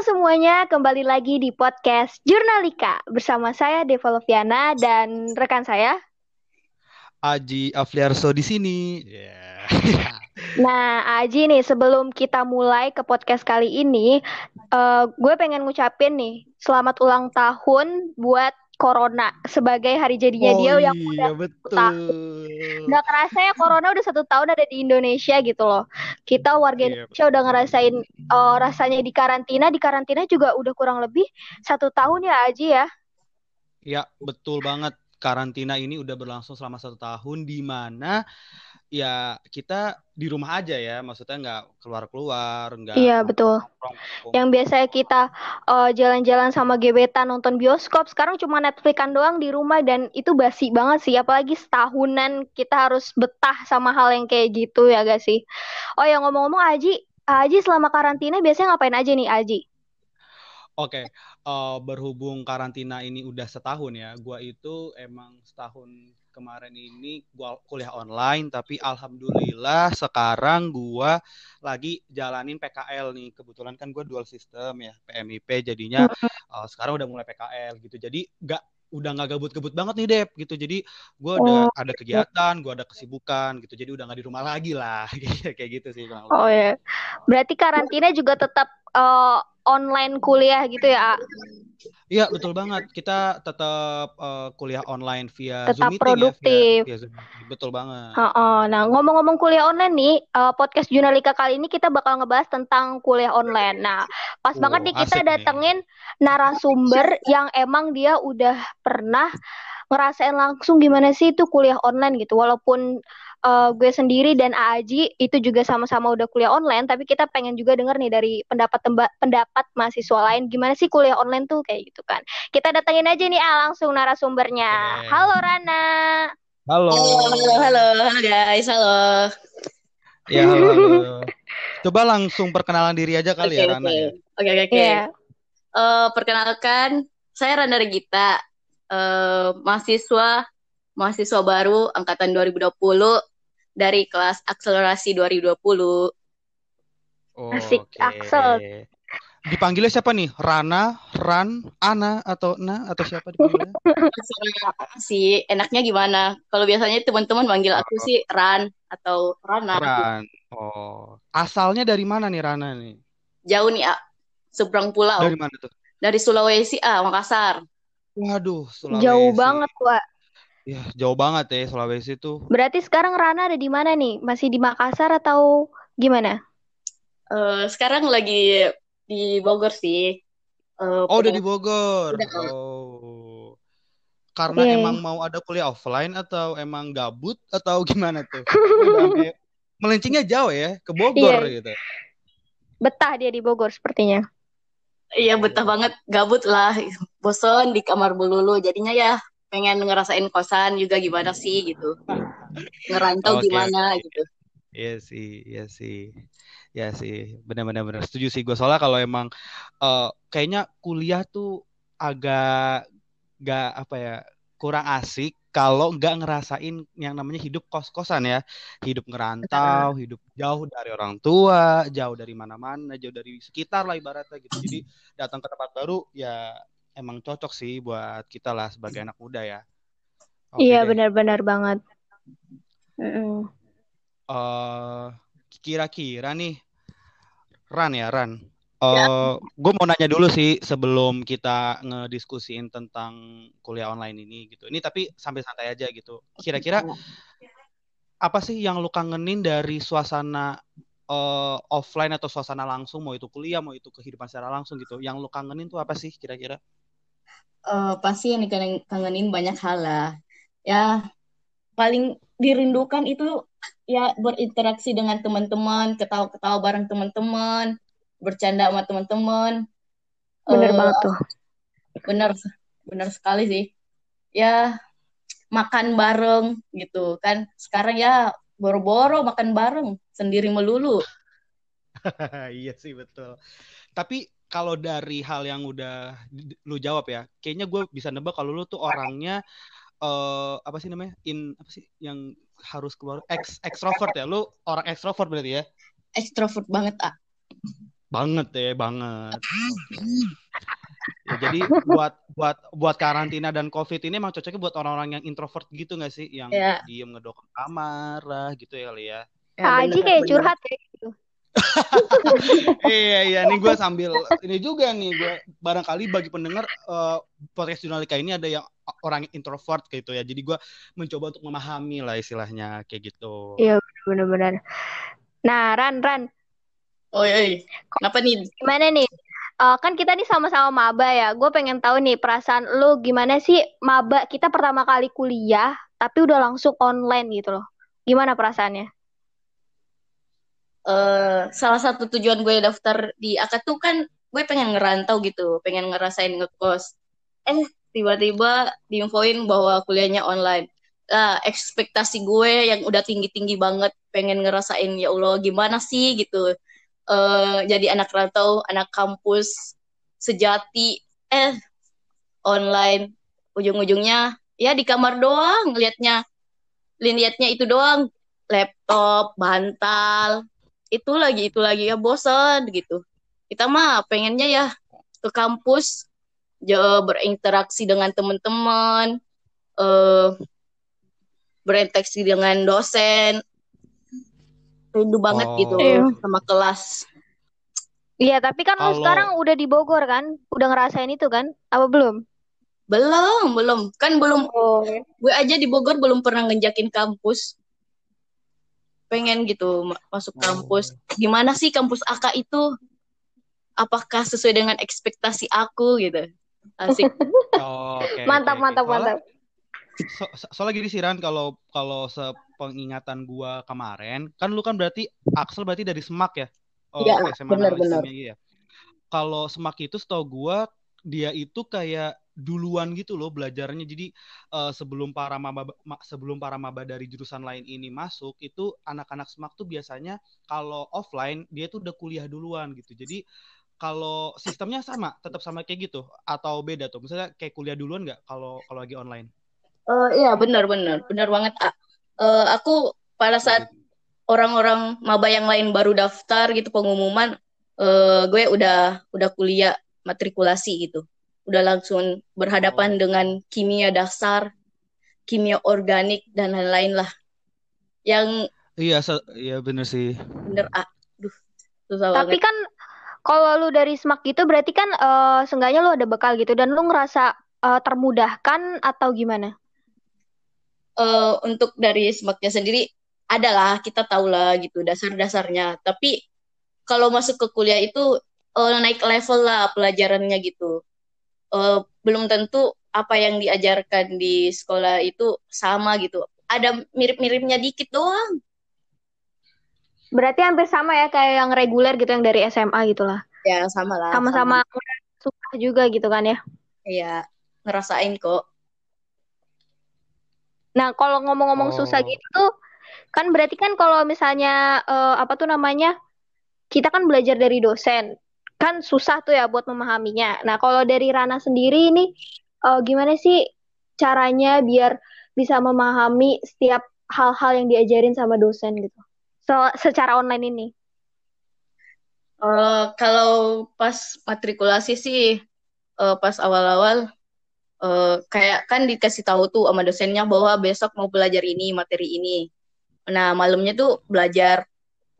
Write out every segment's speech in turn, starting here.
semuanya, kembali lagi di podcast Jurnalika bersama saya Deva Loviana dan rekan saya Aji Afliarso di sini. Yeah. Nah, Aji nih, sebelum kita mulai ke podcast kali ini, uh, gue pengen ngucapin nih, selamat ulang tahun buat Corona sebagai hari jadinya oh, dia yang iya, udah betul. tahun. Nggak kerasa ya Corona udah satu tahun ada di Indonesia gitu loh. Kita warga Iya, Indonesia udah ngerasain uh, rasanya di karantina, di karantina juga udah kurang lebih satu tahun ya Aji ya. Ya, betul banget. Karantina ini udah berlangsung selama satu tahun di mana ya kita di rumah aja ya, maksudnya nggak keluar-keluar, nggak Iya betul. Yang biasanya kita uh, jalan-jalan sama gebetan nonton bioskop, sekarang cuma Netflixan doang di rumah dan itu basi banget sih. Apalagi setahunan kita harus betah sama hal yang kayak gitu ya gak sih? Oh ya ngomong-ngomong Aji, Aji selama karantina biasanya ngapain aja nih Aji? Oke, eh, berhubung karantina ini udah setahun ya, gua itu emang setahun kemarin ini gua kuliah online, tapi alhamdulillah sekarang gua lagi jalanin PKL nih. Kebetulan kan gua dual system ya, PMIP jadinya eh, sekarang udah mulai PKL gitu. Jadi nggak udah nggak gabut-gabut banget nih Dep gitu. Jadi gua ada Oh, ada kegiatan, gua ada kesibukan gitu. Jadi udah nggak di rumah lagi lah, kayak gitu sih kurang oh ya. Berarti karantina juga tetap uh, online kuliah gitu ya? Iya, betul banget. Kita tetap eh, kuliah online via Tetap Zoom meeting ya, via produktif. via Zoom meeting. Betul banget. Heeh. Nah, ngomong-ngomong kuliah online nih, uh, podcast Jurnalika kali ini kita bakal ngebahas tentang kuliah online. Nah, pas banget Oh, nih kita asik nih. datengin narasumber yang emang dia udah pernah ngerasain langsung gimana sih itu kuliah online gitu. Walaupun uh, gue sendiri dan Aji itu juga sama-sama udah kuliah online, tapi kita pengen juga denger nih dari pendapat temba- pendapat mahasiswa lain gimana sih kuliah online tuh kayak gitu kan. Kita datengin aja nih A langsung narasumbernya. Halo Rana. Halo. Halo, halo, guys, halo. Ya, halo, halo. Coba langsung perkenalan diri aja kali Oke, ya, oke, Rana ya. oke, oke, oke. Iya. Eh, perkenalkan, saya Randa Regita, eh, mahasiswa, mahasiswa baru angkatan 2020 dari kelas akselerasi 2020. Asik, Oke. Axel. Dipanggilnya siapa nih? Rana, Ran, Ana, atau Na, atau siapa dipanggilnya? Sih, enaknya gimana? Kalau biasanya teman-teman manggil aku sih Ran atau Rana. Ran. Oh. Asalnya dari mana nih Rana nih? Jauh nih, A. Seberang pulau. Dari mana tuh? Dari Sulawesi, A, Makassar. Waduh, Jauh Sulawesi. banget, Wak. Ya, jauh banget ya Sulawesi tuh. Berarti sekarang Rana ada di mana nih? Masih di Makassar atau gimana? Eh, sekarang lagi di Bogor sih. Eh, Oh, udah di Bogor. Udah. Oh. Karena Oke. emang mau ada kuliah offline atau emang gabut atau gimana tuh? Melencengnya jauh ya ke Bogor Iya. gitu. Betah dia di Bogor sepertinya. Iya betah banget gabut lah bosan di kamar melulu jadinya ya pengen ngerasain kosan juga gimana sih gitu. Ngerantau Oke, gimana gitu. Iya sih, iya sih. Ya sih, benar-benar benar setuju sih gue soalnya kalau emang eh, kayaknya kuliah tuh agak gak apa ya kurang asik kalau nggak ngerasain yang namanya hidup kos-kosan ya, hidup ngerantau, hidup jauh dari orang tua, jauh dari mana-mana, jauh dari sekitar lah ibaratnya gitu. Jadi datang ke tempat baru ya emang cocok sih buat kita lah sebagai anak muda ya. Oke Iya, benar-benar banget. Eh kira-kira nih Ran ya Ran. Ya. Eh gue mau nanya dulu sih sebelum kita ngediskusiin tentang kuliah online ini gitu. Ini tapi sambil santai aja gitu. Kira-kira apa sih yang lu kangenin dari suasana eh, offline atau suasana langsung mau itu kuliah mau itu kehidupan secara langsung gitu? Yang lu kangenin tuh apa sih kira-kira Eh, pasti yang dikangen- kangenin banyak hal lah. Ya paling dirindukan itu ya berinteraksi dengan teman-teman ketawa-ketawa bareng teman-teman bercanda sama teman-teman. Bener Eh, banget tuh. benar benar sekali sih. Ya makan bareng gitu kan. Sekarang ya boro-boro makan bareng sendiri melulu Iya sih betul. Tapi kalau dari hal yang udah lu jawab ya, kayaknya gue bisa nebak kalau lu tuh orangnya eh apa sih namanya? In apa sih yang harus keluar ex extrovert ya? Lu orang extrovert berarti ya? extrovert banget ah Banget ya, banget. Ya, jadi buat buat buat karantina dan covid ini emang cocoknya buat orang-orang yang introvert gitu nggak sih, yang Ya, diem ngedok kamar lah gitu ya kali ya. ya Kak Aji bener kayak bener. curhat ya gitu. iya iya nih gue sambil ini juga nih gue barangkali bagi pendengar eh, podcast Jurnalika ini ada yang orang introvert gitu ya jadi gue mencoba untuk memahami lah istilahnya kayak gitu Iya benar-benar. Nah, Ran, Ran, Oh, iya. Kenapa nih? gimana nih? Eh, kan kita nih sama-sama maba ya. Gue pengen tahu nih perasaan lu gimana sih maba kita pertama kali kuliah tapi udah langsung online gitu loh. Gimana perasaannya? Eh salah satu tujuan gue daftar di AKA tuh kan gue pengen ngerantau gitu, pengen ngerasain ngekos. Eh, tiba-tiba diinfoin bahwa kuliahnya online. Lah, ekspektasi gue yang udah tinggi-tinggi banget, pengen ngerasain ya Allah gimana sih gitu. eh jadi anak rantau, anak kampus sejati, eh online. Ujung-ujungnya ya di kamar doang ngelihatnya. Lihatnya itu doang, laptop, bantal, itu lagi itu lagi ya bosan gitu kita mah pengennya ya ke kampus ya, berinteraksi dengan teman-teman eh berinteraksi dengan dosen rindu banget Oh. gitu Iya. sama kelas Iya, tapi kan lu Kalau- sekarang udah di Bogor kan? Udah ngerasain itu kan? Apa belum? belum belum kan belum Oh. gue aja di Bogor belum pernah ngejakin kampus pengen gitu ma- masuk Oh. kampus gimana sih kampus AK itu apakah sesuai dengan ekspektasi aku gitu asik Oh, oke, Mantap, oke. mantap, Soalnya- mantap. so- so- soalnya gini sih Ran kalau kalau sepengingatan gua kemarin kan lu kan berarti Axel berarti dari Semak ya oh, Iya, SMA benar, Analis benar. Kimia gitu ya kalau Semak itu setahu gua dia itu kayak duluan gitu loh belajarnya. Jadi eh, sebelum para maba ma- sebelum para maba dari jurusan lain ini masuk itu anak-anak Semak tuh biasanya kalau offline dia tuh udah kuliah duluan gitu. Jadi kalau sistemnya sama tetap sama kayak gitu atau beda tuh? Misalnya kayak kuliah duluan nggak kalau kalau lagi online? Eh, iya benar benar benar banget. Eh, aku pada saat orang-orang maba yang lain baru daftar gitu pengumuman eh, gue udah udah kuliah matrikulasi gitu udah langsung berhadapan Oh. dengan kimia dasar kimia organik dan lain-lain lah yang Iya, se- iya bener sih. bener A. Duh, susah Tapi banget kan kalau lu dari SMAK gitu berarti kan eh, seenggaknya lu ada bekal gitu dan lu ngerasa eh, termudahkan atau gimana? Eh, untuk dari SMAK-nya sendiri adalah kita tahu lah gitu dasar-dasarnya tapi kalau masuk ke kuliah itu eh, naik level lah pelajarannya gitu Eh, belum tentu apa yang diajarkan di sekolah itu sama gitu ada mirip-miripnya dikit doang Berarti hampir sama ya kayak yang reguler gitu yang dari SMA gitu lah. ya sama lah Sama-sama susah juga gitu kan ya. ya ngerasain kok Nah, kalau ngomong-ngomong susah Oh. gitu tuh kan berarti kan kalau misalnya eh, apa tuh namanya? Kita kan belajar dari dosen. Kan susah tuh ya buat memahaminya. Nah, kalau dari Rana sendiri ini eh, gimana sih caranya biar bisa memahami setiap hal-hal yang diajarin sama dosen gitu? So- secara online ini. Eh, kalau pas matrikulasi sih eh, pas awal-awal eh, kayak kan dikasih tahu tuh sama dosennya bahwa besok mau belajar ini materi ini. Nah malamnya tuh belajar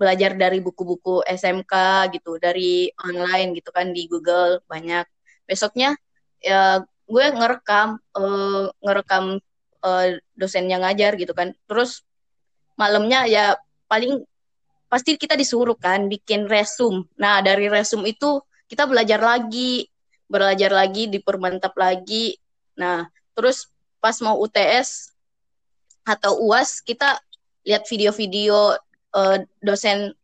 belajar dari buku-buku SMK gitu, dari online gitu kan di Google banyak. Besoknya ya gue ngerekam eh, ngerekam eh, dosennya ngajar gitu kan. Terus malamnya ya paling pasti kita disuruh kan bikin resume. Nah, dari resume itu kita belajar lagi, belajar lagi, dipermantap lagi. Nah, terus pas mau UTS atau UAS kita lihat video-video eh, dosen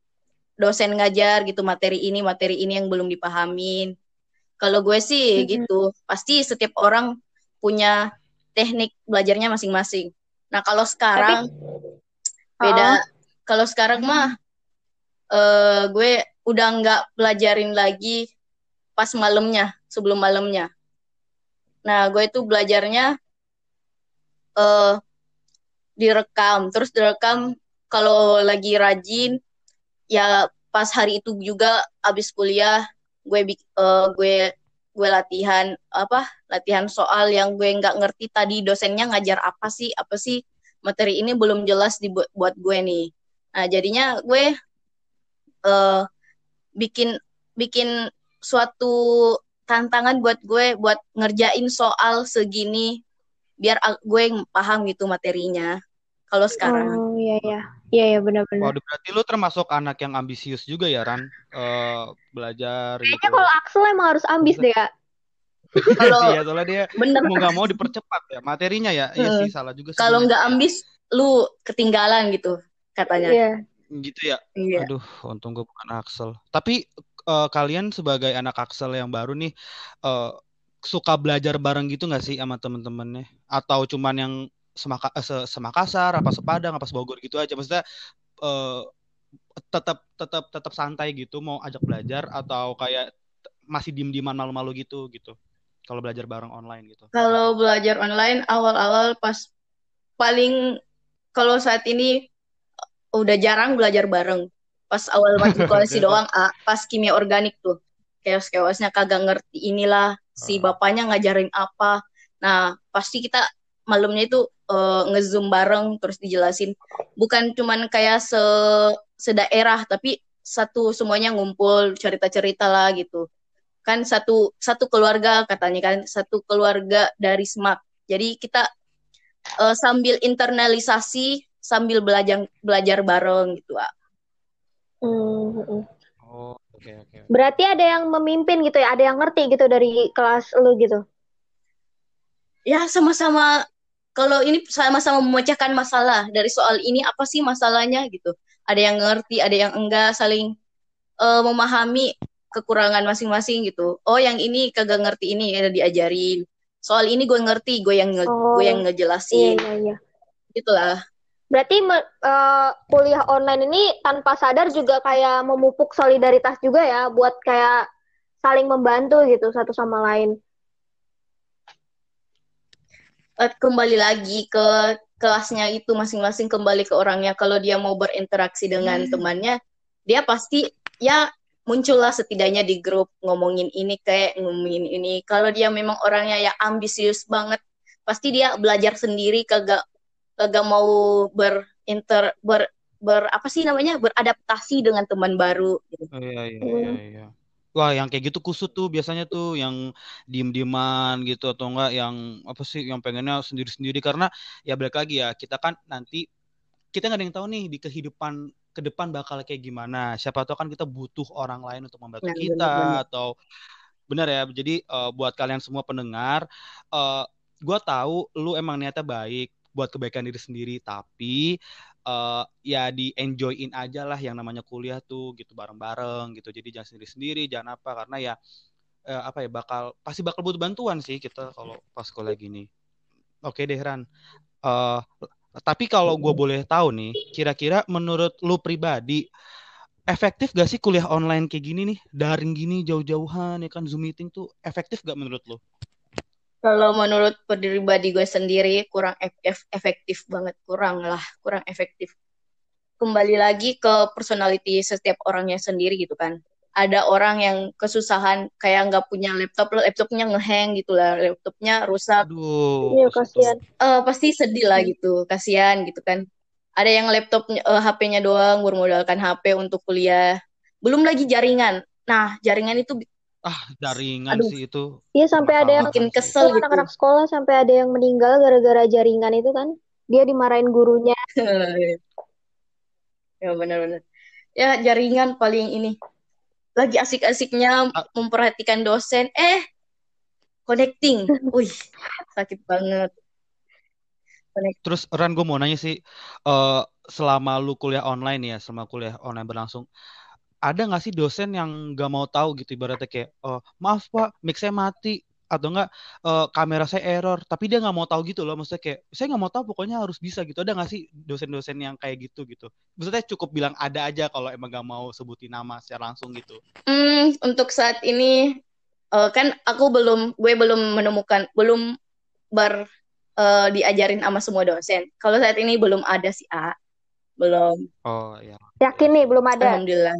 dosen ngajar gitu materi ini, materi ini yang belum dipahamin. Kalau gue sih Mhm. gitu, pasti setiap orang punya teknik belajarnya masing-masing. Nah, kalau sekarang beda. Kalau sekarang mah eh gue udah nggak pelajarin lagi pas malamnya, sebelum malamnya. Nah, gue itu belajarnya eh direkam, terus direkam kalau lagi rajin ya pas hari itu juga abis kuliah gue uh, gue gue latihan apa latihan soal yang gue nggak ngerti tadi dosennya ngajar apa sih apa sih materi ini belum jelas dibuat buat gue nih nah jadinya gue uh, bikin bikin suatu tantangan buat gue buat ngerjain soal segini biar gue paham gitu materinya kalau sekarang. Oh iya iya. Iya iya benar-benar. Waduh berarti lu termasuk anak yang ambisius juga ya Ran uh, belajar Kayaknya gitu. kalau Axel emang harus ambis deh ya. kalau iya soalnya dia bener. mau gak mau dipercepat ya materinya ya. Iya hmm. sih salah juga Kalau nggak ambis lu ketinggalan gitu katanya. Iya. Gitu ya. Iya. Aduh, untung gue bukan Axel. Tapi uh, kalian sebagai anak Axel yang baru nih uh, suka belajar bareng gitu nggak sih sama temen-temennya? Atau cuman yang semaka eh, se semakasar apa sepadang apa sebogor gitu aja. Maksudnya uh, tetap tetap tetap santai gitu mau ajak belajar atau kayak masih diem dieman malu-malu gitu gitu. Kalau belajar bareng online gitu. Kalau belajar online awal-awal pas paling kalau saat ini udah jarang belajar bareng. Pas awal matrikulasi doang ah, pas kimia organik tuh. Chaos chaosnya kagak ngerti inilah si ah. bapaknya ngajarin apa. Nah pasti kita malamnya itu uh, ngezoom bareng terus dijelasin bukan cuman kayak se sedaerah tapi satu semuanya ngumpul cerita-cerita lah gitu kan satu satu keluarga katanya kan satu keluarga dari SMAK jadi kita uh, sambil internalisasi sambil belajar belajar bareng gitu ah. Hmm. Oh, oke okay, oke. Okay. Berarti ada yang memimpin gitu ya, ada yang ngerti gitu dari kelas lu gitu. Ya sama-sama kalau ini sama-sama memecahkan masalah dari soal ini apa sih masalahnya gitu. Ada yang ngerti ada yang enggak saling uh, memahami kekurangan masing-masing gitu. Oh yang ini kagak ngerti ini ya diajarin. Soal ini gue ngerti gue yang nge oh, gue yang ngejelasin. iya, iya, iya. gitulah. Berarti uh, kuliah online ini tanpa sadar juga kayak memupuk solidaritas juga ya buat kayak saling membantu gitu satu sama lain uh, kembali lagi ke kelasnya itu masing-masing kembali ke orangnya kalau dia mau berinteraksi dengan hmm. temannya dia pasti ya muncullah setidaknya di grup ngomongin ini kayak ngomongin ini kalau dia memang orangnya ya ambisius banget pasti dia belajar sendiri kagak kagak mau berinter ber ber apa sih namanya beradaptasi dengan teman baru gitu. Oh, iya iya iya, iya. Wah, yang kayak gitu kusut tuh biasanya tuh yang diem-dieman gitu atau enggak yang apa sih yang pengennya sendiri-sendiri karena ya balik lagi ya kita kan nanti kita nggak ada yang tahu nih di kehidupan ke depan bakal kayak gimana. Siapa tahu kan kita butuh orang lain untuk membantu ya, kita bener, atau benar ya. Jadi uh, buat kalian semua pendengar, uh, gue tahu lu emang niatnya baik buat kebaikan diri sendiri, tapi uh, ya di enjoyin aja lah yang namanya kuliah tuh gitu bareng-bareng gitu. Jadi jangan sendiri-sendiri jangan apa karena ya uh, apa ya bakal pasti bakal butuh bantuan sih kita kalau pas kuliah gini. Oke deh Ran. Uh, tapi kalau gue boleh tahu nih kira-kira menurut lu pribadi efektif gak sih kuliah online kayak gini nih? Daring gini jauh-jauhan ya kan zoom meeting tuh efektif gak menurut lu kalau menurut pribadi gue sendiri kurang efektif banget, kurang lah, kurang efektif. Kembali lagi ke personality setiap orangnya sendiri gitu kan. Ada orang yang kesusahan kayak nggak punya laptop, laptopnya ngeheng gitu lah, laptopnya rusak. Aduh. Iya kasihan. Uh, pasti sedih lah gitu, kasihan gitu kan. Ada yang laptop uh, HP-nya doang bermodalkan HP untuk kuliah. Belum lagi jaringan. Nah, jaringan itu ah jaringan Aduh. sih itu. Iya sampai ada yang bikin kesel gitu. anak-anak sekolah sampai ada yang meninggal gara-gara jaringan itu kan. Dia dimarahin gurunya. Ya benar-benar. Ya jaringan paling ini. Lagi asik-asiknya ah. memperhatikan dosen. Eh connecting. Wih sakit banget. Connect. terus Ran gue mau nanya sih uh, selama lu kuliah online ya selama kuliah online berlangsung ada nggak sih dosen yang nggak mau tahu gitu ibaratnya kayak oh, maaf pak mic saya mati atau enggak uh, kamera saya error tapi dia nggak mau tahu gitu loh maksudnya kayak saya nggak mau tahu pokoknya harus bisa gitu. Ada nggak sih dosen-dosen yang kayak gitu gitu? Maksudnya cukup bilang ada aja kalau emang nggak mau sebutin nama secara langsung gitu. Hmm, untuk saat ini uh, kan aku belum gue belum menemukan belum ber uh, diajarin sama semua dosen. Kalau saat ini belum ada sih A. Belum. Oh ya yakin nih belum ada? Alhamdulillah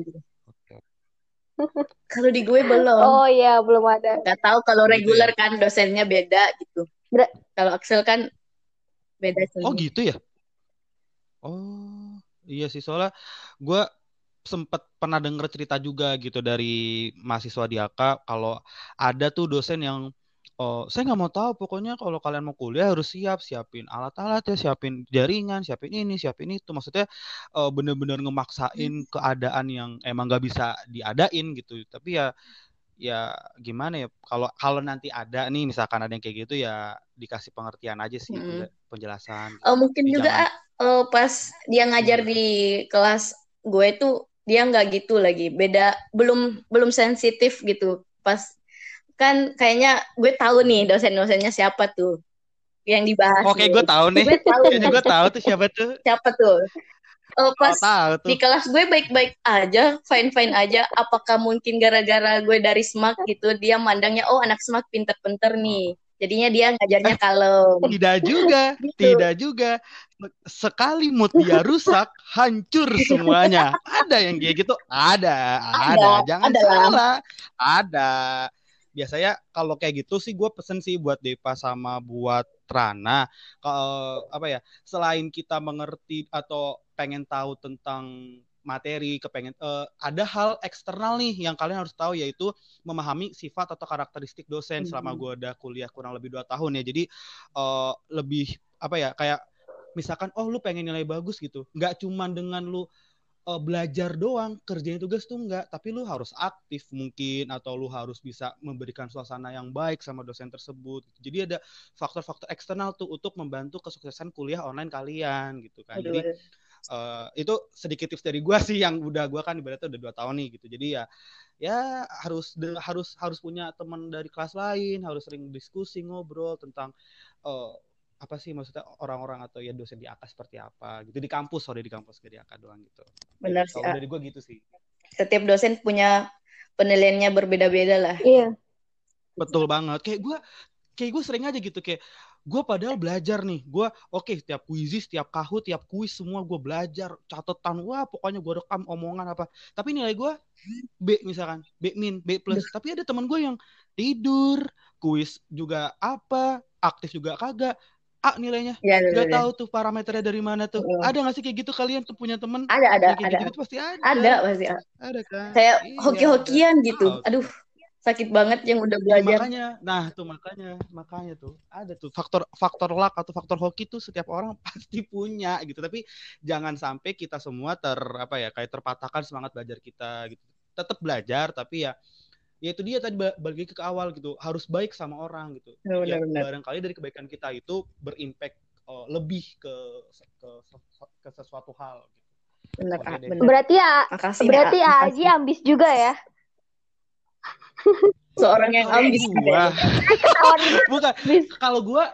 Kalau di gue belum. Oh iya, belum ada. Gak tahu kalau reguler kan dosennya beda gitu. Ber- Kalau Axel kan beda Oh sendiri. gitu ya? Oh iya sih soalnya gue sempet pernah denger cerita juga gitu dari mahasiswa di AK kalau ada tuh dosen yang oh saya nggak mau tahu. Pokoknya kalau kalian mau kuliah harus siap. Siapin alat-alat ya siapin jaringan siapin ini siapin itu. Maksudnya eh, bener-bener ngemaksain keadaan yang emang nggak bisa diadain gitu. Tapi ya ya gimana ya kalau kalau nanti ada nih misalkan ada yang kayak gitu ya dikasih pengertian aja sih penje- penjelasan. Eh, mungkin juga jangan eh, pas dia ngajar gimana di kelas gue tuh dia nggak gitu lagi. Beda belum belum sensitif gitu. Pas kan kayaknya gue tahu nih dosen-dosennya siapa tuh yang dibahas oke gue tahu nih gue tahu gue tahu tuh siapa tuh siapa tuh Eh, oh pas tahu tuh di kelas gue baik-baik aja fine-fine aja apakah mungkin gara-gara gue dari SMAK gitu dia mandangnya oh anak SMAK pinter-pinter Oh. nih jadinya dia ngajarnya kalem Tidak juga, gitu tidak juga. Sekali mood dia rusak, hancur semuanya. Ada yang kayak gitu? Ada, ada ada. Jangan ada lah salah. Ada. Biasanya kalau kayak gitu sih gue pesen sih buat Depa sama buat Rana. Kalau apa ya, selain kita mengerti atau pengen tahu tentang materi, kepengen eh, ada hal eksternal nih yang kalian harus tahu yaitu memahami sifat atau karakteristik dosen selama Mm-mm. gue udah kuliah kurang lebih dua tahun ya. Jadi eh, lebih apa ya kayak misalkan oh lu pengen nilai bagus gitu nggak cuman dengan lu eh, belajar doang kerjain tugas tuh enggak. Tapi lu harus aktif mungkin atau lu harus bisa memberikan suasana yang baik sama dosen tersebut. Jadi ada faktor-faktor eksternal tuh untuk membantu kesuksesan kuliah online kalian gitu kan. Aduh jadi eh, itu sedikit tips dari gua sih yang udah gua kan ibaratnya udah dua tahun nih gitu. Jadi ya ya harus de- harus harus punya teman dari kelas lain harus sering diskusi ngobrol tentang eh, apa sih maksudnya orang-orang atau ya dosen di AK seperti apa gitu? Di kampus sorry di kampus gak di AK doang gitu. Benar sih ah. dari gua gitu sih. Setiap dosen punya penilaiannya berbeda-beda lah. Iya. betul banget. Kayak gua kayak gue sering aja gitu kayak gue padahal belajar nih. Gue oke tiap kuisis tiap kahu tiap kuis semua gue belajar catatan wah pokoknya gue rekam omongan apa. Tapi nilai gue B misalkan B min B plus. Tapi ada teman gue yang tidur kuis juga apa aktif juga kagak A nilainya. Ya ada nggak ada tahu tuh parameternya dari mana tuh. Mm. ada nggak sih kayak gitu kalian tuh punya temen? Ada ada kayak ada. gitu itu pasti ada. Ada pasti ah. ada kan? Kayak iya ada. hoki-hokian gitu aduh sakit banget yang udah Ya, belajar. makanya, nah tuh makanya, makanya tuh. Ada tuh faktor faktor luck atau faktor hoki tuh setiap orang pasti punya gitu. Tapi jangan sampai kita semua ter apa ya kayak terpatahkan semangat belajar kita gitu. Tetap belajar tapi ya ya itu dia tadi ba- balik lagi ke awal gitu harus baik sama orang gitu. Ya benar-benar barangkali dari kebaikan kita itu berimpact eh, lebih ke ke ke sesuatu hal gitu. benar ah, deh. benar Berarti ya makasih berarti ah, Aji ambis juga ya. seorang yang ambis gua ya bukan kalau gua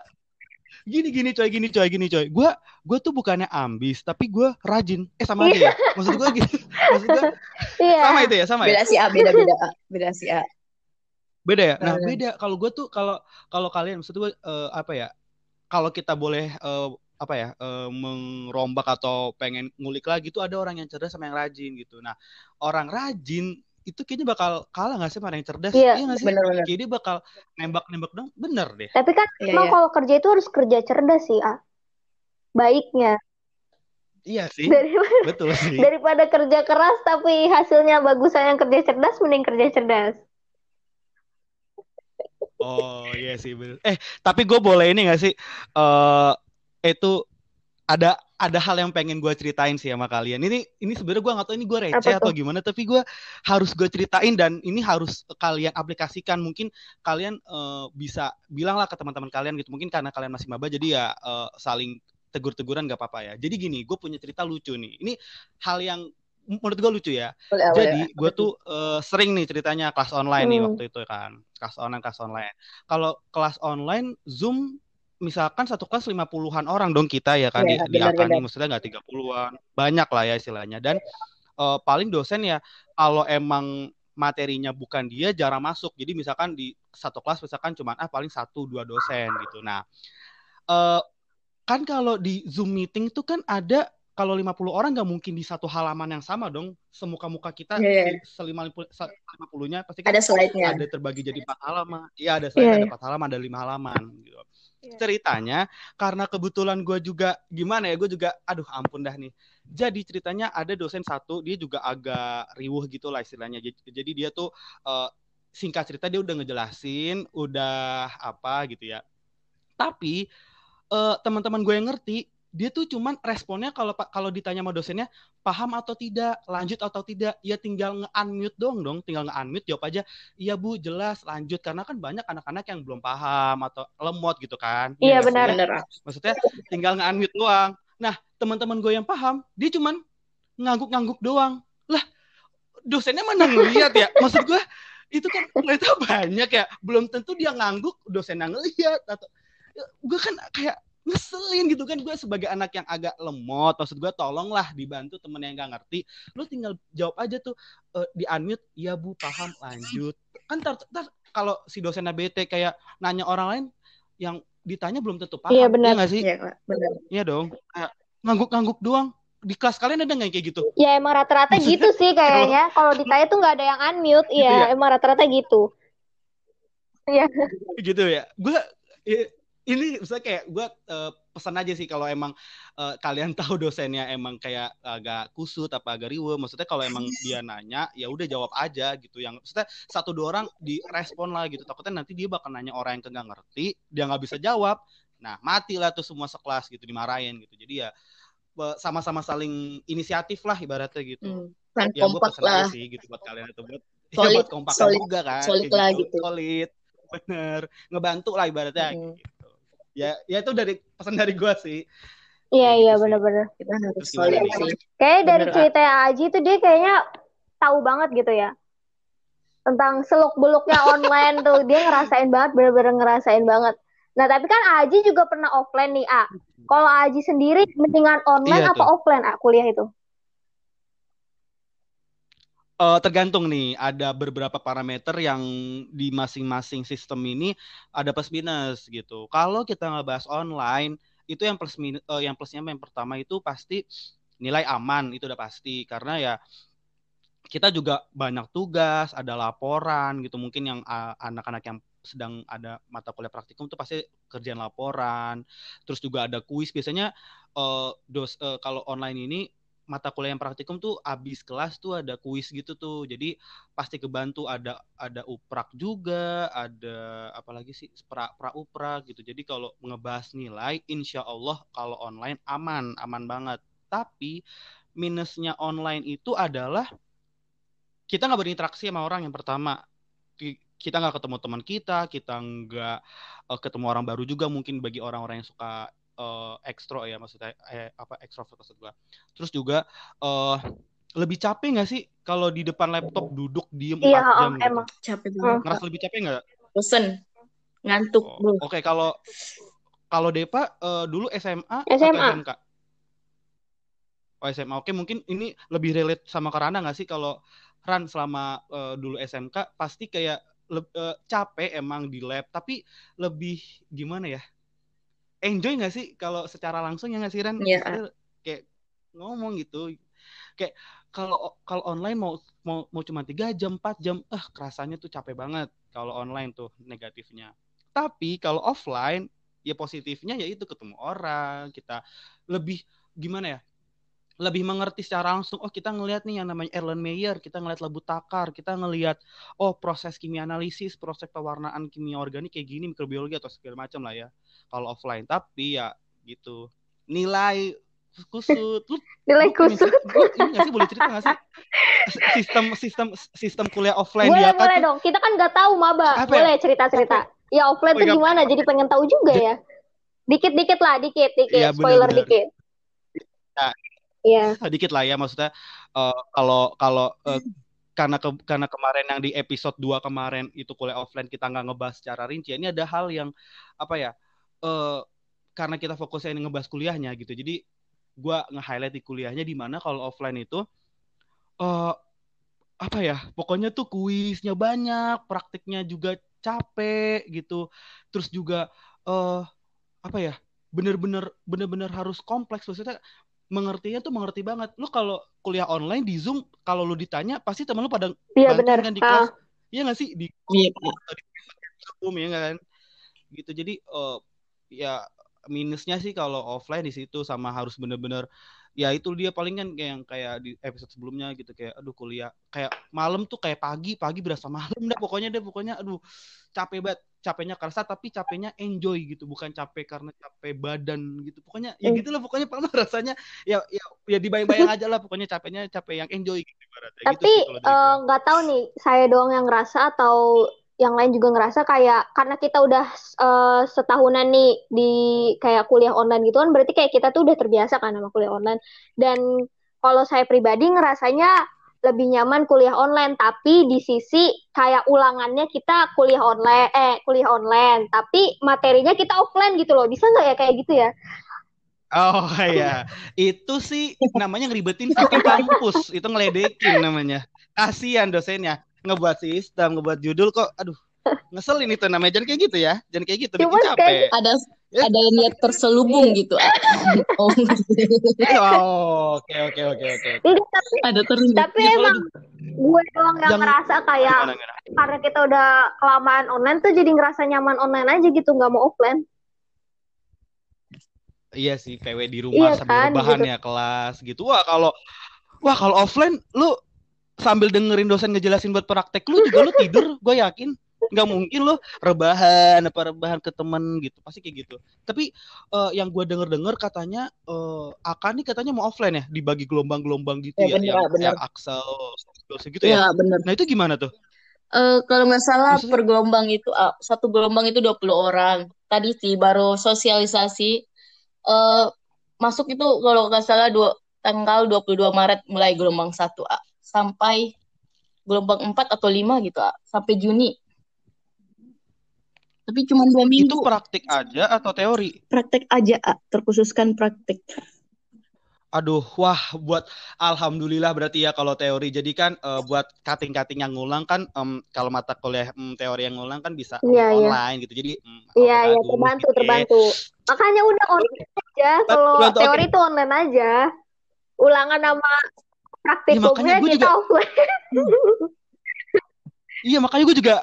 gini gini coy gini coy gini coy. Gue gue tuh bukannya ambis tapi gue rajin. Eh sama aja ya? Maksud gue gini. Maksud gue Iya. sama itu ya sama ya? Beda si A beda beda A. Beda si A. Beda ya? Nah beda. kalau gue tuh kalau kalau kalian maksud gue eh, apa ya? Kalau kita boleh eh, apa ya eh, mengrombak atau pengen ngulik lagi tuh ada orang yang cerdas sama yang rajin gitu. Nah orang rajin itu kayaknya bakal kalah nggak sih sama yang cerdas Iya, nggak sih? benar-benar kayak dia bakal nembak-nembak dong bener deh. Tapi kan iya emang iya. kalau kerja itu harus kerja cerdas sih, ah. Baiknya. Iya sih. Daripada betul sih. daripada kerja keras tapi hasilnya bagusan yang kerja cerdas mending kerja cerdas. Oh iya sih bener. Eh tapi gue boleh ini gak sih? eh itu ada ada hal yang pengen gue ceritain sih sama kalian. Ini ini sebenarnya gue nggak tahu ini gue receh atau gimana, tapi gue harus gue ceritain dan ini harus kalian aplikasikan. Mungkin kalian eh, bisa bilang lah ke teman-teman kalian gitu. Mungkin karena kalian masih maba jadi ya eh, saling tegur-teguran gak apa-apa ya. Jadi gini, gue punya cerita lucu nih. Ini hal yang menurut gue lucu ya. boleh Jadi gue tuh eh, sering nih ceritanya kelas online nih Hmm. waktu itu kan. Kelas online, kelas online. Kalau kelas online Zoom misalkan satu kelas 50-an orang dong kita ya kan di iya di AK nih benar-benar maksudnya nggak 30-an. Banyak lah ya istilahnya dan eh, paling dosen ya kalau emang materinya bukan dia jarang masuk. Jadi misalkan di satu kelas misalkan cuma ah paling satu dua dosen gitu. Nah, eh kan kalau di Zoom meeting tuh kan ada kalau 50 orang nggak mungkin di satu halaman yang sama dong. Semuka-muka kita yeah. selima puluh nya pasti kan ada slide-nya. Ada terbagi jadi empat halaman. Iya ada slide, yeah. ada iya. empat halaman, ada lima halaman gitu. Yeah. Ceritanya karena kebetulan gue juga gimana ya, gue juga aduh ampun dah nih. Jadi ceritanya ada dosen satu, dia juga agak riuh gitu lah istilahnya. Jadi dia tuh uh, singkat cerita dia udah ngejelasin, udah apa gitu ya. Tapi uh, teman-teman gue yang ngerti dia tuh cuman responnya kalau kalau ditanya sama dosennya paham atau tidak, lanjut atau tidak, ya tinggal nge-unmute dong dong, tinggal nge-unmute jawab aja, iya Bu, jelas, lanjut karena kan banyak anak-anak yang belum paham atau lemot gitu kan. Iya ya, benar benar. Maksudnya tinggal nge-unmute doang. Nah, teman-teman gue yang paham, dia cuman ngangguk-ngangguk doang. Lah, dosennya mana ngeliat ya? Maksud gue itu kan ternyata banyak ya, belum tentu dia ngangguk, dosennya ngeliat atau ya, gue kan kayak ngeselin gitu kan gue sebagai anak yang agak lemot maksud gue tolonglah dibantu temen yang gak ngerti. Lu tinggal jawab aja tuh uh, di unmute. Ya bu paham. Lanjut. Kan tar, tar kalau si dosen BT kayak nanya orang lain yang ditanya belum tentu paham iya benar. ya sih? Iya benar. Iya dong. Ngangguk-ngangguk doang. Di kelas kalian ada nggak kayak gitu? Ya emang rata-rata gitu sih kayaknya. Kalau ditanya tuh nggak ada yang unmute. Iya gitu ya? emang rata-rata gitu. Iya. gitu ya? Gue ya, ini misalnya kayak gue uh, pesan aja sih kalau emang uh, kalian tahu dosennya emang kayak agak kusut apa agak riwe maksudnya kalau emang dia nanya ya udah jawab aja gitu. Yang maksudnya satu dua orang direspon lah gitu. Takutnya nanti dia bakal nanya orang yang nggak ngerti dia nggak bisa jawab. Nah mati lah tuh semua sekelas gitu dimarahin gitu. Jadi ya sama-sama saling inisiatif lah ibaratnya gitu. Hmm, ya gue pesan lah. aja sih gitu buat kalian itu buat solid, ya, buat kompak solid, juga kan solid lah gitu, gitu. solid bener. Ngebantu lah ibaratnya. Hmm. gitu ya ya itu dari pesan dari gue sih. Iya iya benar-benar kita harus solid sih kayak dari cerita Aji itu dia kayaknya tahu banget gitu ya. Tentang seluk beluknya online tuh. Dia ngerasain banget bener-bener ngerasain banget. Nah tapi kan Aji juga pernah offline nih A. Kalau Aji sendiri mendingan online iya, apa tuh. offline A kuliah itu uh, tergantung nih ada beberapa parameter yang di masing-masing sistem ini ada plus minus gitu. Kalau kita ngebahas online itu yang plus minus uh, yang plusnya yang pertama itu pasti nilai aman itu udah pasti karena ya kita juga banyak tugas, ada laporan gitu. Mungkin yang uh, anak-anak yang sedang ada mata kuliah praktikum itu pasti kerjaan laporan. Terus juga ada kuis. Biasanya uh, dos uh, kalau online ini mata kuliah yang praktikum tuh abis kelas tuh ada kuis gitu tuh. Jadi pasti kebantu ada ada uprak juga ada apalagi sih pra pra uprak gitu. Jadi kalau ngebahas nilai insya Allah kalau online aman aman banget. Tapi minusnya online itu adalah kita nggak berinteraksi sama orang yang pertama. Kita nggak ketemu teman kita kita nggak uh, ketemu orang baru juga mungkin bagi orang-orang yang suka uh, ekstro ya maksudnya eh, apa ekstrovert maksud gua. Terus juga uh, lebih capek nggak sih kalau di depan laptop duduk diem iya, 4 jam? Iya, emang capek banget. Ngerasa lebih capek nggak? Bosen, ngantuk. Oh, Oke, okay, kalau kalau Depa uh, dulu SMA, SMA atau SMK? Oh SMA. Oke, mungkin ini lebih relate sama Karana nggak sih kalau Ran selama uh, dulu SMK pasti kayak uh, capek emang di lab, tapi lebih gimana ya? Enjoy gak sih kalau secara langsung ya nggak sih Ren? Yeah. Kayak ngomong gitu. Kayak kalau kalau online mau mau mau cuma tiga jam, empat jam, eh kerasanya tuh capek banget kalau online tuh negatifnya. Tapi kalau offline ya positifnya ya itu ketemu orang, kita lebih gimana ya? Lebih mengerti secara langsung oh kita ngelihat nih yang namanya Erlen Meyer kita ngelihat lebu takar kita ngelihat oh proses kimia analisis proses pewarnaan kimia organik kayak gini mikrobiologi atau segala macam lah ya. Kalau offline tapi ya gitu. Nilai kusut. Lu nilai kusut. ini nggak sih? Boleh cerita nggak sih? Sistem sistem sistem kuliah offline boleh boleh dong. Kita kan nggak tahu maba. Apa? Ya? boleh cerita cerita ya offline oh, tuh gimana? Jadi pengen tahu juga ya. Dikit dikit lah dikit dikit ya, spoiler bener. dikit Iya. Sedikit lah ya maksudnya uh, kalau kalau uh, karena ke, karena kemarin yang di episode 2 kemarin itu kuliah offline kita nggak ngebahas secara rinci. Ini ada hal yang apa ya? Uh, karena kita fokusnya ini ngebahas kuliahnya gitu. Jadi gua nge-highlight di kuliahnya di mana kalau offline itu uh, apa ya? Pokoknya tuh kuisnya banyak, praktiknya juga capek gitu. Terus juga uh, apa ya? bener-bener bener-bener harus kompleks maksudnya mengertinya tuh mengerti banget. Lu kalau kuliah online di Zoom, kalau lu ditanya pasti teman lu pada Iya benar. kan di Ah, kelas. Iya nggak sih di Iya, Zoom ya kan? Gitu. Jadi eh, ya minusnya sih kalau offline di situ sama harus bener-bener ya itu dia paling kan kayak yang kayak di episode sebelumnya gitu kayak aduh kuliah kayak malam tuh kayak pagi pagi berasa malam dah pokoknya deh pokoknya aduh capek banget capeknya kerasa tapi capeknya enjoy gitu. Bukan capek karena capek badan gitu. Pokoknya ya Hmm. gitu lah pokoknya pernah rasanya ya ya ya dibayang-bayang aja lah. Pokoknya capeknya capek yang enjoy gitu ibaratnya. Gitu Tapi eh, nggak tahu nih, saya doang yang ngerasa atau yang lain juga ngerasa kayak karena kita udah eh, setahunan nih di kayak kuliah online gitu kan, berarti kayak kita tuh udah terbiasa kan sama kuliah online. Dan kalau saya pribadi ngerasanya lebih nyaman kuliah online, tapi di sisi kayak ulangannya kita kuliah online, eh kuliah online, tapi materinya kita offline gitu loh. Bisa nggak ya kayak gitu ya? Oh iya, itu sih namanya ngeribetin sistem kampus, itu ngeledekin namanya. Kasihan dosennya, ngebuat sistem, ngebuat judul kok, aduh, ngeselin itu namanya. Jangan kayak gitu ya, jangan kayak gitu, bikin capek. ada. Ada yang lihat terselubung gitu. Oh, Oh, oke oke oke oke. ada terus. tapi Iya, emang gue doang yang ngerasa kayak gimana gimana? karena kita udah kelamaan online tuh jadi ngerasa nyaman online aja gitu nggak mau offline Iya sih, PW di iya rumah sambil kan rebahan gitu ya kelas gitu. Wah kalau wah kalau offline lu sambil dengerin dosen ngejelasin buat praktek lu juga lu tidur, gue yakin nggak mungkin lu rebahan apa rebahan ke temen gitu pasti kayak gitu tapi eh, yang gue denger denger katanya eh Aka nih katanya mau offline ya dibagi gelombang-gelombang gitu Ya ya bener, yang bener. Axel dosen gitu ya Ya benar. nah itu gimana tuh Eh, kalau nggak salah Maksudnya- per gelombang itu ah, satu gelombang itu 20 orang. Tadi sih baru sosialisasi eh masuk itu kalau nggak salah dua, tanggal 22 Maret mulai gelombang 1 A sampai gelombang 4 atau 5 gitu A, sampai Juni. Tapi cuma dua itu minggu. praktik aja atau teori Praktek aja A, terkhususkan praktek. Aduh, wah, buat alhamdulillah berarti ya kalau teori. Jadi kan eh, buat cutting-cutting yang ngulang kan, em, kalau mata kuliah em, teori yang ngulang kan bisa Iya, iya. online gitu. Jadi em, iya iya bagus terbantu gitu ya. terbantu makanya udah online aja kalau teori tuh online aja ulangan sama praktikumnya Iya, gue kita juga- offline Iya, makanya gue juga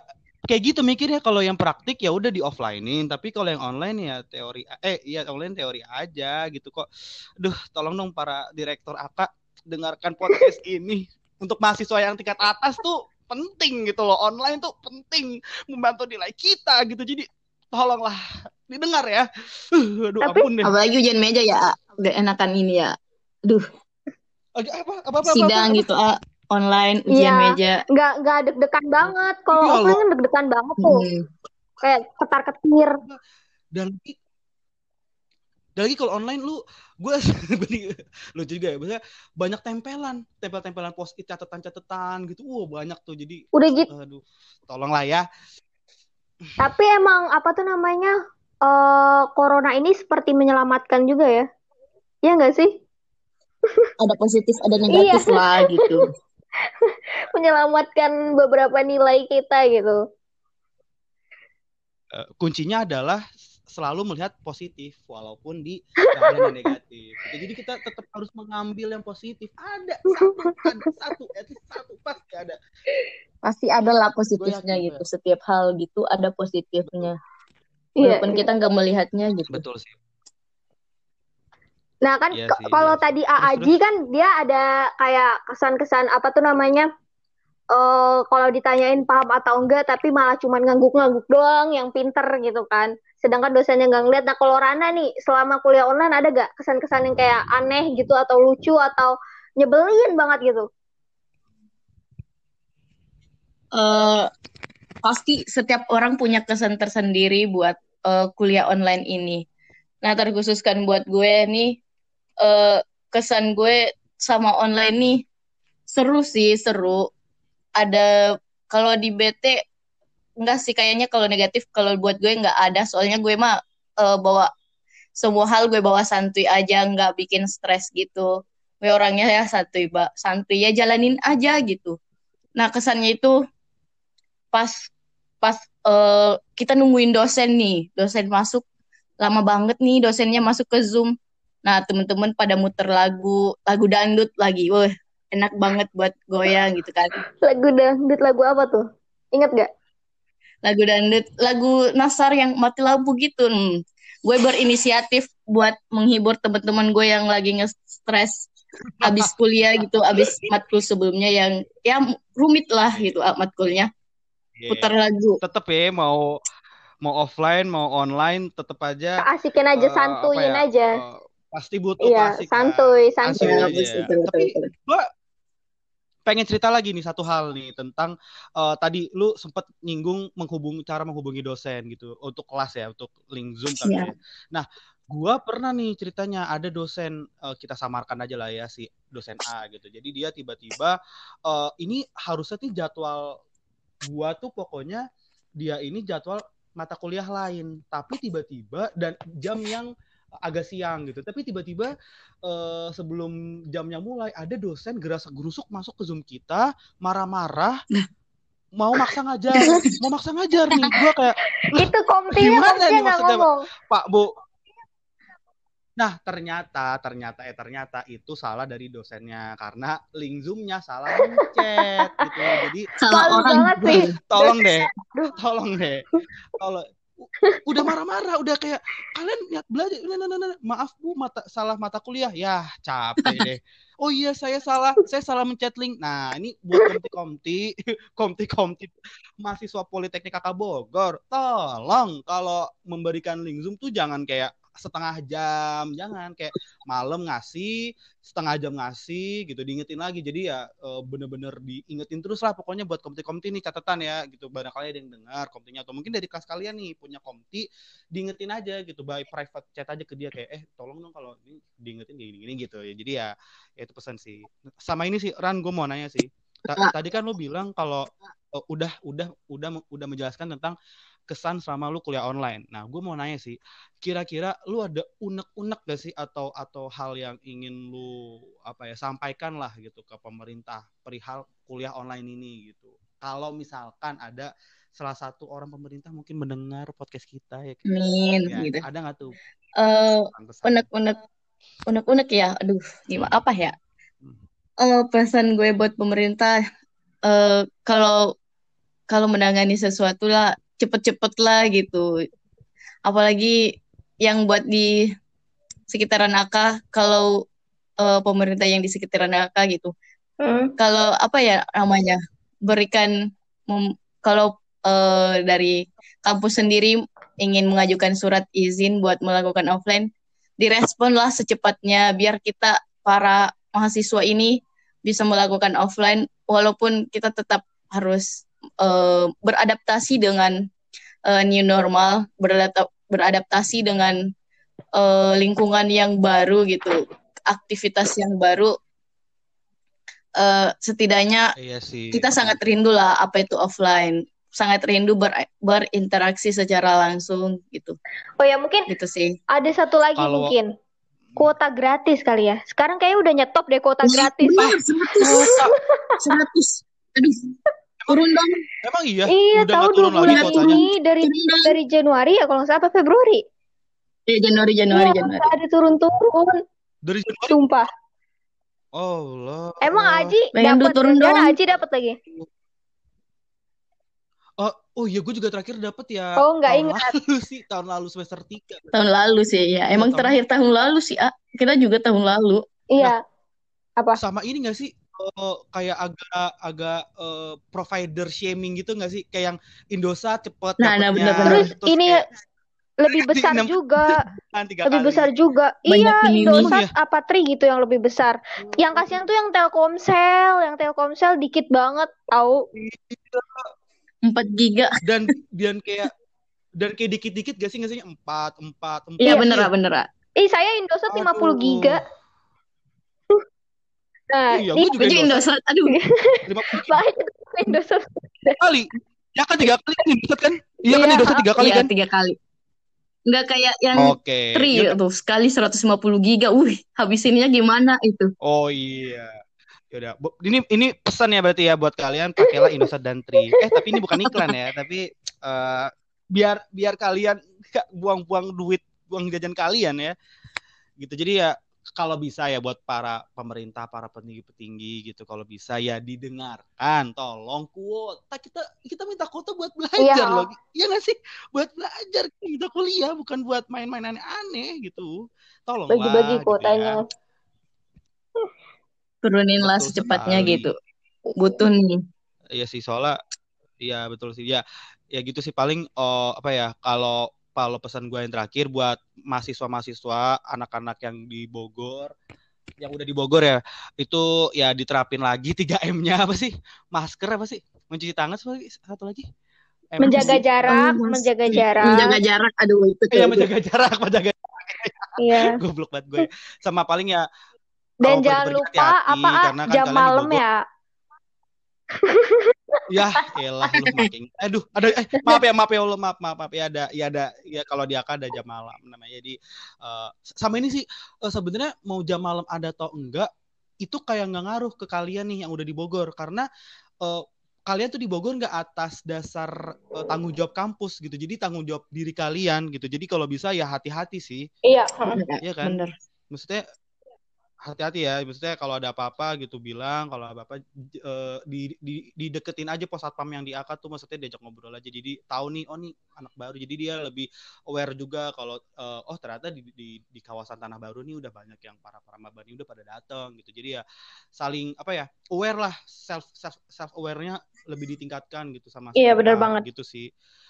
kayak gitu mikirnya kalau yang praktik ya udah di offlinein, tapi kalau yang online ya teori eh iya online teori aja gitu kok. Duh, tolong dong para direktur AK dengarkan podcast ini untuk mahasiswa yang tingkat atas tuh penting gitu loh. Online tuh penting membantu nilai kita gitu. Jadi tolonglah didengar ya. Uh, aduh Tapi- ampun deh. Apalagi ujian meja ya, udah enakan ini ya. Duh, Agak apa apa apa, apa, sidang apa, gitu A, online ujian Iya. meja. nggak nggak deg-degan banget kalau Iya, offline kan deg-degan banget tuh Hmm. kayak ketar ketir dan lagi dan lagi kalau online lu gue lu juga ya maksudnya banyak tempelan tempel-tempelan post it catatan-catatan gitu wow banyak tuh jadi udah gitu aduh tolonglah ya tapi emang apa tuh namanya eh corona ini seperti menyelamatkan juga ya Iya nggak sih Ada positif, ada negatif Iya. lah gitu. menyelamatkan beberapa nilai kita gitu Eh, kuncinya adalah selalu melihat positif walaupun di keadaan yang negatif Gitu. jadi kita tetap harus mengambil yang positif ada satu ada satu at least satu pasti ada Pasti ada lah positifnya yakin gitu. Setiap hal gitu ada positifnya. Iya. Walaupun kita nggak melihatnya gitu. betul sih Nah kan Iya sih, kalau iya tadi Aaji kan dia ada kayak kesan-kesan apa tuh namanya eh kalau ditanyain paham atau enggak tapi malah cuman ngangguk-ngangguk doang yang pinter gitu kan. Sedangkan dosennya nggak ngeliat. Nah kalau Rana nih selama kuliah online ada gak kesan-kesan yang kayak aneh gitu atau lucu atau nyebelin banget gitu? eh pasti setiap orang punya kesan tersendiri buat eh, kuliah online ini. Nah, terkhususkan buat gue nih, eh, kesan gue sama online nih seru sih, seru. Ada kalau di BT enggak sih kayaknya kalau negatif kalau buat gue nggak ada, soalnya gue mah eh, bawa semua hal gue bawa santuy aja, nggak bikin stres gitu. Gue orangnya ya santuy, Mbak. Santuy ya jalanin aja gitu. Nah, kesannya itu pas pas eh, kita nungguin dosen nih, dosen masuk lama banget nih dosennya masuk ke Zoom. Nah, teman-teman pada muter lagu, lagu dangdut lagi. Wah, enak banget buat goyang gitu kan. Lagu dangdut lagu apa tuh? Ingat gak? Lagu dangdut, lagu Nasar yang mati lampu gitu. Hmm. Gue berinisiatif buat menghibur teman-teman gue yang lagi nge-stress habis kuliah gitu, habis matkul sebelumnya yang ya rumit lah gitu ah, matkulnya. Iya. Putar lagu. Tetep ya mau mau offline mau online tetep aja Asikin aja, eh, santuin ya, aja. eh, pasti butuh Iya, klasik kan. santuy, santuy. Asli Ya, aja. betul, betul, Tapi gua pengen cerita lagi nih satu hal nih tentang eh, tadi lu sempet nyinggung menghubung cara menghubungi dosen gitu untuk kelas ya untuk link zoom kali Iya. ya. Nah, gua pernah nih ceritanya ada dosen eh, kita samarkan aja lah ya si dosen A gitu. Jadi dia tiba-tiba eh, ini harusnya nih jadwal gua tuh pokoknya dia ini jadwal mata kuliah lain, tapi tiba-tiba dan jam yang agak siang gitu. Tapi tiba-tiba eh, sebelum jamnya mulai ada dosen gerasa gerusuk masuk ke Zoom kita, marah-marah, mau maksa ngajar, mau maksa ngajar nih. Gua kayak Itu komtinya Gimana nih maksudnya, Pak? ngomong. Pak Bu. Nah ternyata ternyata eh ternyata itu salah dari dosennya karena link zoomnya salah mencet gitu. Jadi Salah orang. tolong deh, tolong deh. Kalau udah marah-marah, udah kayak kalian niat belajar, nah, nah, nah, nah. maaf bu, mata salah mata kuliah, ya capek deh. Oh iya saya salah, saya salah mencet link. Nah ini buat komti-komti, komti-komti mahasiswa Politeknik Kakak Bogor, tolong kalau memberikan link zoom tuh jangan kayak setengah jam, jangan kayak malam ngasih, setengah jam ngasih gitu, diingetin lagi. Jadi ya eh, bener-bener diingetin terus lah pokoknya buat komti-komti nih catatan ya gitu. Barangkali ada yang dengar komtinya atau mungkin dari kelas kalian nih punya komti, diingetin aja gitu by private chat aja ke dia kayak eh tolong dong kalau ini diingetin gini-gini gitu ya. Jadi ya ya itu pesan sih. Sama ini sih Ran gue mau nanya sih. Ta- Tadi kan lu bilang kalau eh, udah udah udah udah menjelaskan tentang kesan selama lu kuliah online. Nah, gue mau nanya sih, kira-kira lu ada unek-unek gak sih atau atau hal yang ingin lu apa ya sampaikan lah gitu ke pemerintah perihal kuliah online ini gitu. Kalau misalkan ada salah satu orang pemerintah mungkin mendengar podcast kita ya, Amin ya, gitu. ada nggak tuh pesan-pesan? unek-unek unek-unek ya. Aduh, gimana apa ya? Hmm. Eh, pesan gue buat pemerintah eh kalau kalau menangani sesuatu lah cepet-cepet lah gitu. Apalagi yang buat di sekitaran AK kalau eh, pemerintah yang di sekitaran AK gitu. Hmm. Kalau apa ya namanya? Berikan mem- kalau eh, dari kampus sendiri ingin mengajukan surat izin buat melakukan offline, diresponlah secepatnya biar kita para mahasiswa ini bisa melakukan offline walaupun kita tetap harus eh, beradaptasi dengan eh, new normal, beradap- beradaptasi dengan eh, lingkungan yang baru gitu, aktivitas yang baru. Eh, setidaknya Iya sih. kita sangat rindu lah apa itu offline, sangat rindu ber- berinteraksi secara langsung gitu, Oh ya mungkin gitu sih. ada satu lagi Kalau- mungkin kuota gratis kali ya. Sekarang kayaknya udah nyetop deh kuota gratis. 100, 100. Aduh, turun dong. Emang iya? Iya Udah tahu dua turun lagi bulan ini dari Turun dari Januari ya kalau nggak salah apa Februari. Ya, Januari, Januari, Iya, Januari. nggak ada turun-turun. Dari Januari? Sumpah. Oh, Allah. Emang Aji dapat turun dong. Aji dapat lagi. Oh, oh iya gue juga terakhir dapet ya. Oh, nggak tahun ingat. lalu sih, tahun lalu semester 3. Tahun lalu sih ya. Iya, Emang tahun- terakhir tahun lalu sih, ah. Kita juga tahun lalu. Iya. Apa? Sama ini gak sih? Eh, kayak agak agak eh, provider shaming gitu gak sih? Kayak yang Indosat cepet Nah, nah, bener-bener. Terus ini kayak lebih besar juga, lebih kali. besar juga. Banyak Iya. Indosat Iya. apa Tri gitu yang lebih besar. Yang kasihan tuh yang Telkomsel, yang Telkomsel dikit banget, tahu? 4 giga. Dan dan kayak dan kayak dikit-dikit gak sih gak sih? Empat, empat, empat. Iya bener, ah, bener. Ih, saya Indosat 50 giga. Nah, Iya, gue juga Indosat. Aduh, 50 giga banyak Indosat. kali. Ya kan tiga kali kan Indosat kan? Iya kan Iya, Indosat tiga kali iya, kan? tiga kali. Nggak kayak yang Oke. Tri Ya tuh, sekali 150 giga. Wih, habisinnya gimana itu? Oh iya. Yaudah, ini ini pesan ya berarti ya buat kalian pakailah Indosat dan Tri. Eh tapi ini bukan iklan ya, tapi eh, biar biar kalian nggak buang-buang duit, buang jajan kalian ya. gitu jadi ya kalau bisa ya buat para pemerintah, para petinggi-petinggi gitu, kalau bisa ya didengarkan, tolong kuota kita kita minta kuota buat belajar Iya. loh, ya nggak sih? Buat belajar kita kuliah bukan buat main-main aneh-aneh gitu, tolonglah Bagi-bagi gitu kuotanya. ya. Turuninlah Betul secepatnya sekali. gitu. Butuh nih. Iya sih soalnya ya betul sih ya ya gitu sih paling eh, apa ya kalau kalau pesan gue yang terakhir buat mahasiswa-mahasiswa anak-anak yang di Bogor yang udah di Bogor ya itu ya diterapin lagi 3M-nya apa sih masker apa sih mencuci tangan satu lagi satu lagi M Menjaga sih? jarak, Oh, menjaga jarak. Menjaga jarak. Aduh, itu Iya menjaga jarak menjaga Iya. goblok banget gue sama paling ya Dan jangan lupa hati-hati, apa ah, karena kan jam malam ya. Ya, elah lu makin. Aduh, ada eh, maaf ya, maaf ya Allah, maaf, maaf, maaf ya ada ya ada ya kalau di AK ada jam malam namanya. Jadi eh, sama ini sih eh, sebenarnya mau jam malam ada atau enggak itu kayak nggak ngaruh ke kalian nih yang udah di Bogor karena eh, kalian tuh di Bogor nggak atas dasar eh, tanggung jawab kampus gitu. Jadi tanggung jawab diri kalian gitu. Jadi kalau bisa ya hati-hati sih, Iya. ya kan? Bener. Maksudnya hati-hati ya maksudnya kalau ada apa-apa gitu bilang kalau ada apa-apa eh, di, di dideketin aja pos satpam yang di AK tuh maksudnya diajak ngobrol aja jadi tahu nih oh nih anak baru jadi dia lebih aware juga kalau eh, oh ternyata di, di di kawasan tanah baru nih udah banyak yang para para maba nih udah pada datang gitu jadi ya saling apa ya aware lah self self self awarenya lebih ditingkatkan gitu sama Iya, benar banget. gitu sih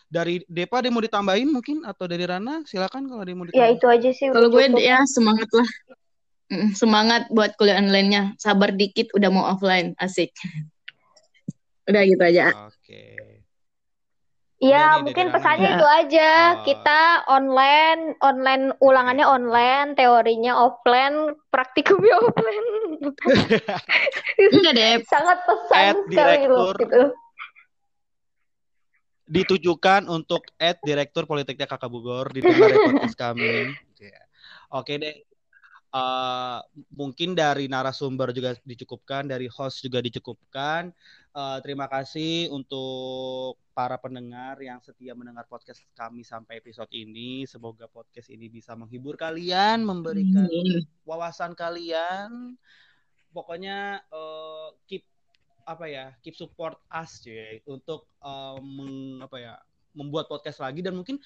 dari Depa ada yang mau ditambahin mungkin atau dari Rana silakan kalau ada yang mau Ya ditambahin itu aja sih Kalau gue cukup. ya semangat lah. Semangat buat kuliah online-nya. Sabar dikit udah mau offline. Asik. Udah gitu aja. oke Iya, Udah nih, mungkin pesannya nih. itu aja. Oh. Kita online, online ulangannya online, teorinya offline, praktikumnya offline. Enggak deh. Sangat pesan At sekali loh direktur. gitu. ditujukan untuk at direktur Politeknik Kakak Bogor ya podcast kami. Ya. Oke deh. Eh, mungkin dari narasumber juga dicukupkan, dari host juga dicukupkan. Eh, terima kasih untuk para pendengar yang setia mendengar podcast kami sampai episode ini. Semoga podcast ini bisa menghibur kalian, memberikan wawasan kalian. Pokoknya eh, keep apa ya, keep support us cuy untuk eh, meng- apa ya, membuat podcast lagi dan mungkin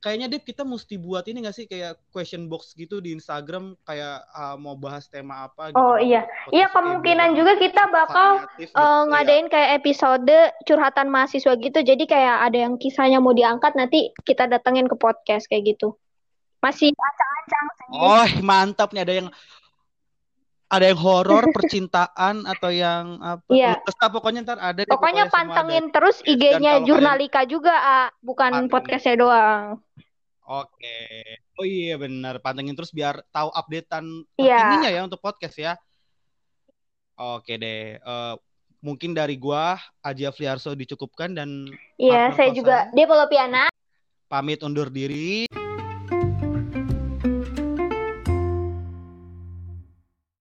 kayaknya Dep kita mesti buat ini gak sih kayak question box gitu di Instagram kayak ah, mau bahas tema apa gitu. Oh iya, Podcast iya kayak kemungkinan juga kita bakal variatif eh, gitu ya. ngadain kayak episode curhatan mahasiswa gitu. Jadi kayak ada yang kisahnya mau diangkat nanti kita datengin ke podcast kayak gitu. Masih acang-acang. Oh, mantap nih ada yang ada yang horor, percintaan atau yang apa? Iya. Terserah, pokoknya ntar ada deh Pokoknya semua ada. pantengin terus IG-nya kalau Jurnalika juga, ah. bukan Pantengin. podcastnya doang. Oke. Oh iya benar, pantengin terus biar tahu updatean Iya. terkininya ya untuk podcast ya. Oke deh. Eh, mungkin dari gua Aji Afriarso dicukupkan dan Iya, saya juga saya Depa Lopiana. pamit undur diri.